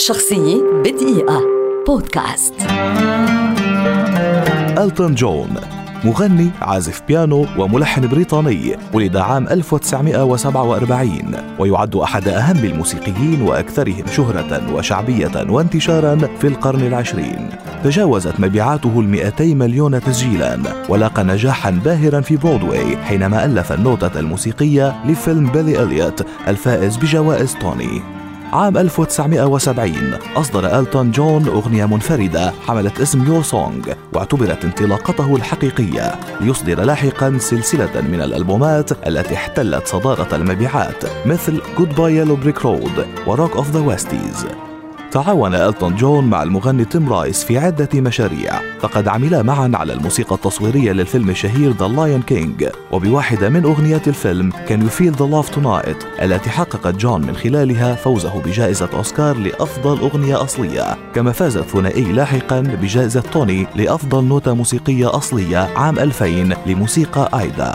شخصية بدقيقة. بودكاست. ألتون جون مغني عازف بيانو وملحن بريطاني ولد عام 1947 ويعد أحد أهم الموسيقيين وأكثرهم شهرة وشعبية وانتشارا في القرن العشرين. تجاوزت مبيعاته المئتي مليون تسجيلا ولاقى نجاحا باهرا في برودواي حينما ألف النوتة الموسيقية لفيلم بيلي إليوت الفائز بجوائز توني. عام 1970 أصدر ألتون جون أغنية منفردة حملت اسم Your Song واعتبرت انطلاقته الحقيقية ليصدر لاحقا سلسلة من الألبومات التي احتلت صدارة المبيعات مثل Bye Yellow Brick Road و Rock of the Westies تعاون ألتون جون مع المغني تيم رايس في عدة مشاريع. فقد عملا معا على الموسيقى التصويرية للفيلم الشهير The Lion King وبواحدة من أغنيات الفيلم Can You Feel the Love Tonight التي حققت جون من خلالها فوزه بجائزة أوسكار لأفضل أغنية أصلية. كما فاز الثنائي لاحقا بجائزة توني لأفضل نوتة موسيقية أصلية عام 2000 لموسيقى آيدا.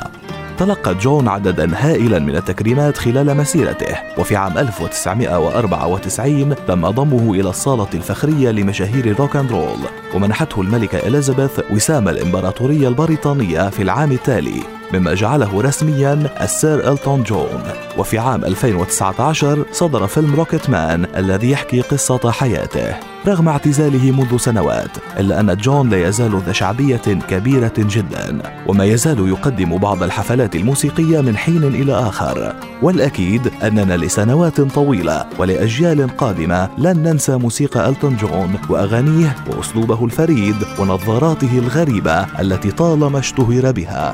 تلقى جون عددا هائلا من التكريمات خلال مسيرته. وفي عام 1994 تم ضمه إلى الصالة الفخرية لمشاهير الروك أند رول. ومنحته الملكة إليزابيث وسام الإمبراطورية البريطانية في العام التالي. مما جعله رسميا السير إلتون جون. وفي عام 2019 صدر فيلم روكيت مان الذي يحكي قصة حياته. رغم اعتزاله منذ سنوات إلا أن جون لا يزال ذا شعبية كبيرة جدا. وما يزال يقدم بعض الحفلات الموسيقية من حين إلى آخر. والأكيد أننا لسنوات طويلة ولأجيال قادمة لن ننسى موسيقى ألتون جون وأغانيه وأسلوبه الفريد ونظاراته الغريبة التي طالما اشتهر بها.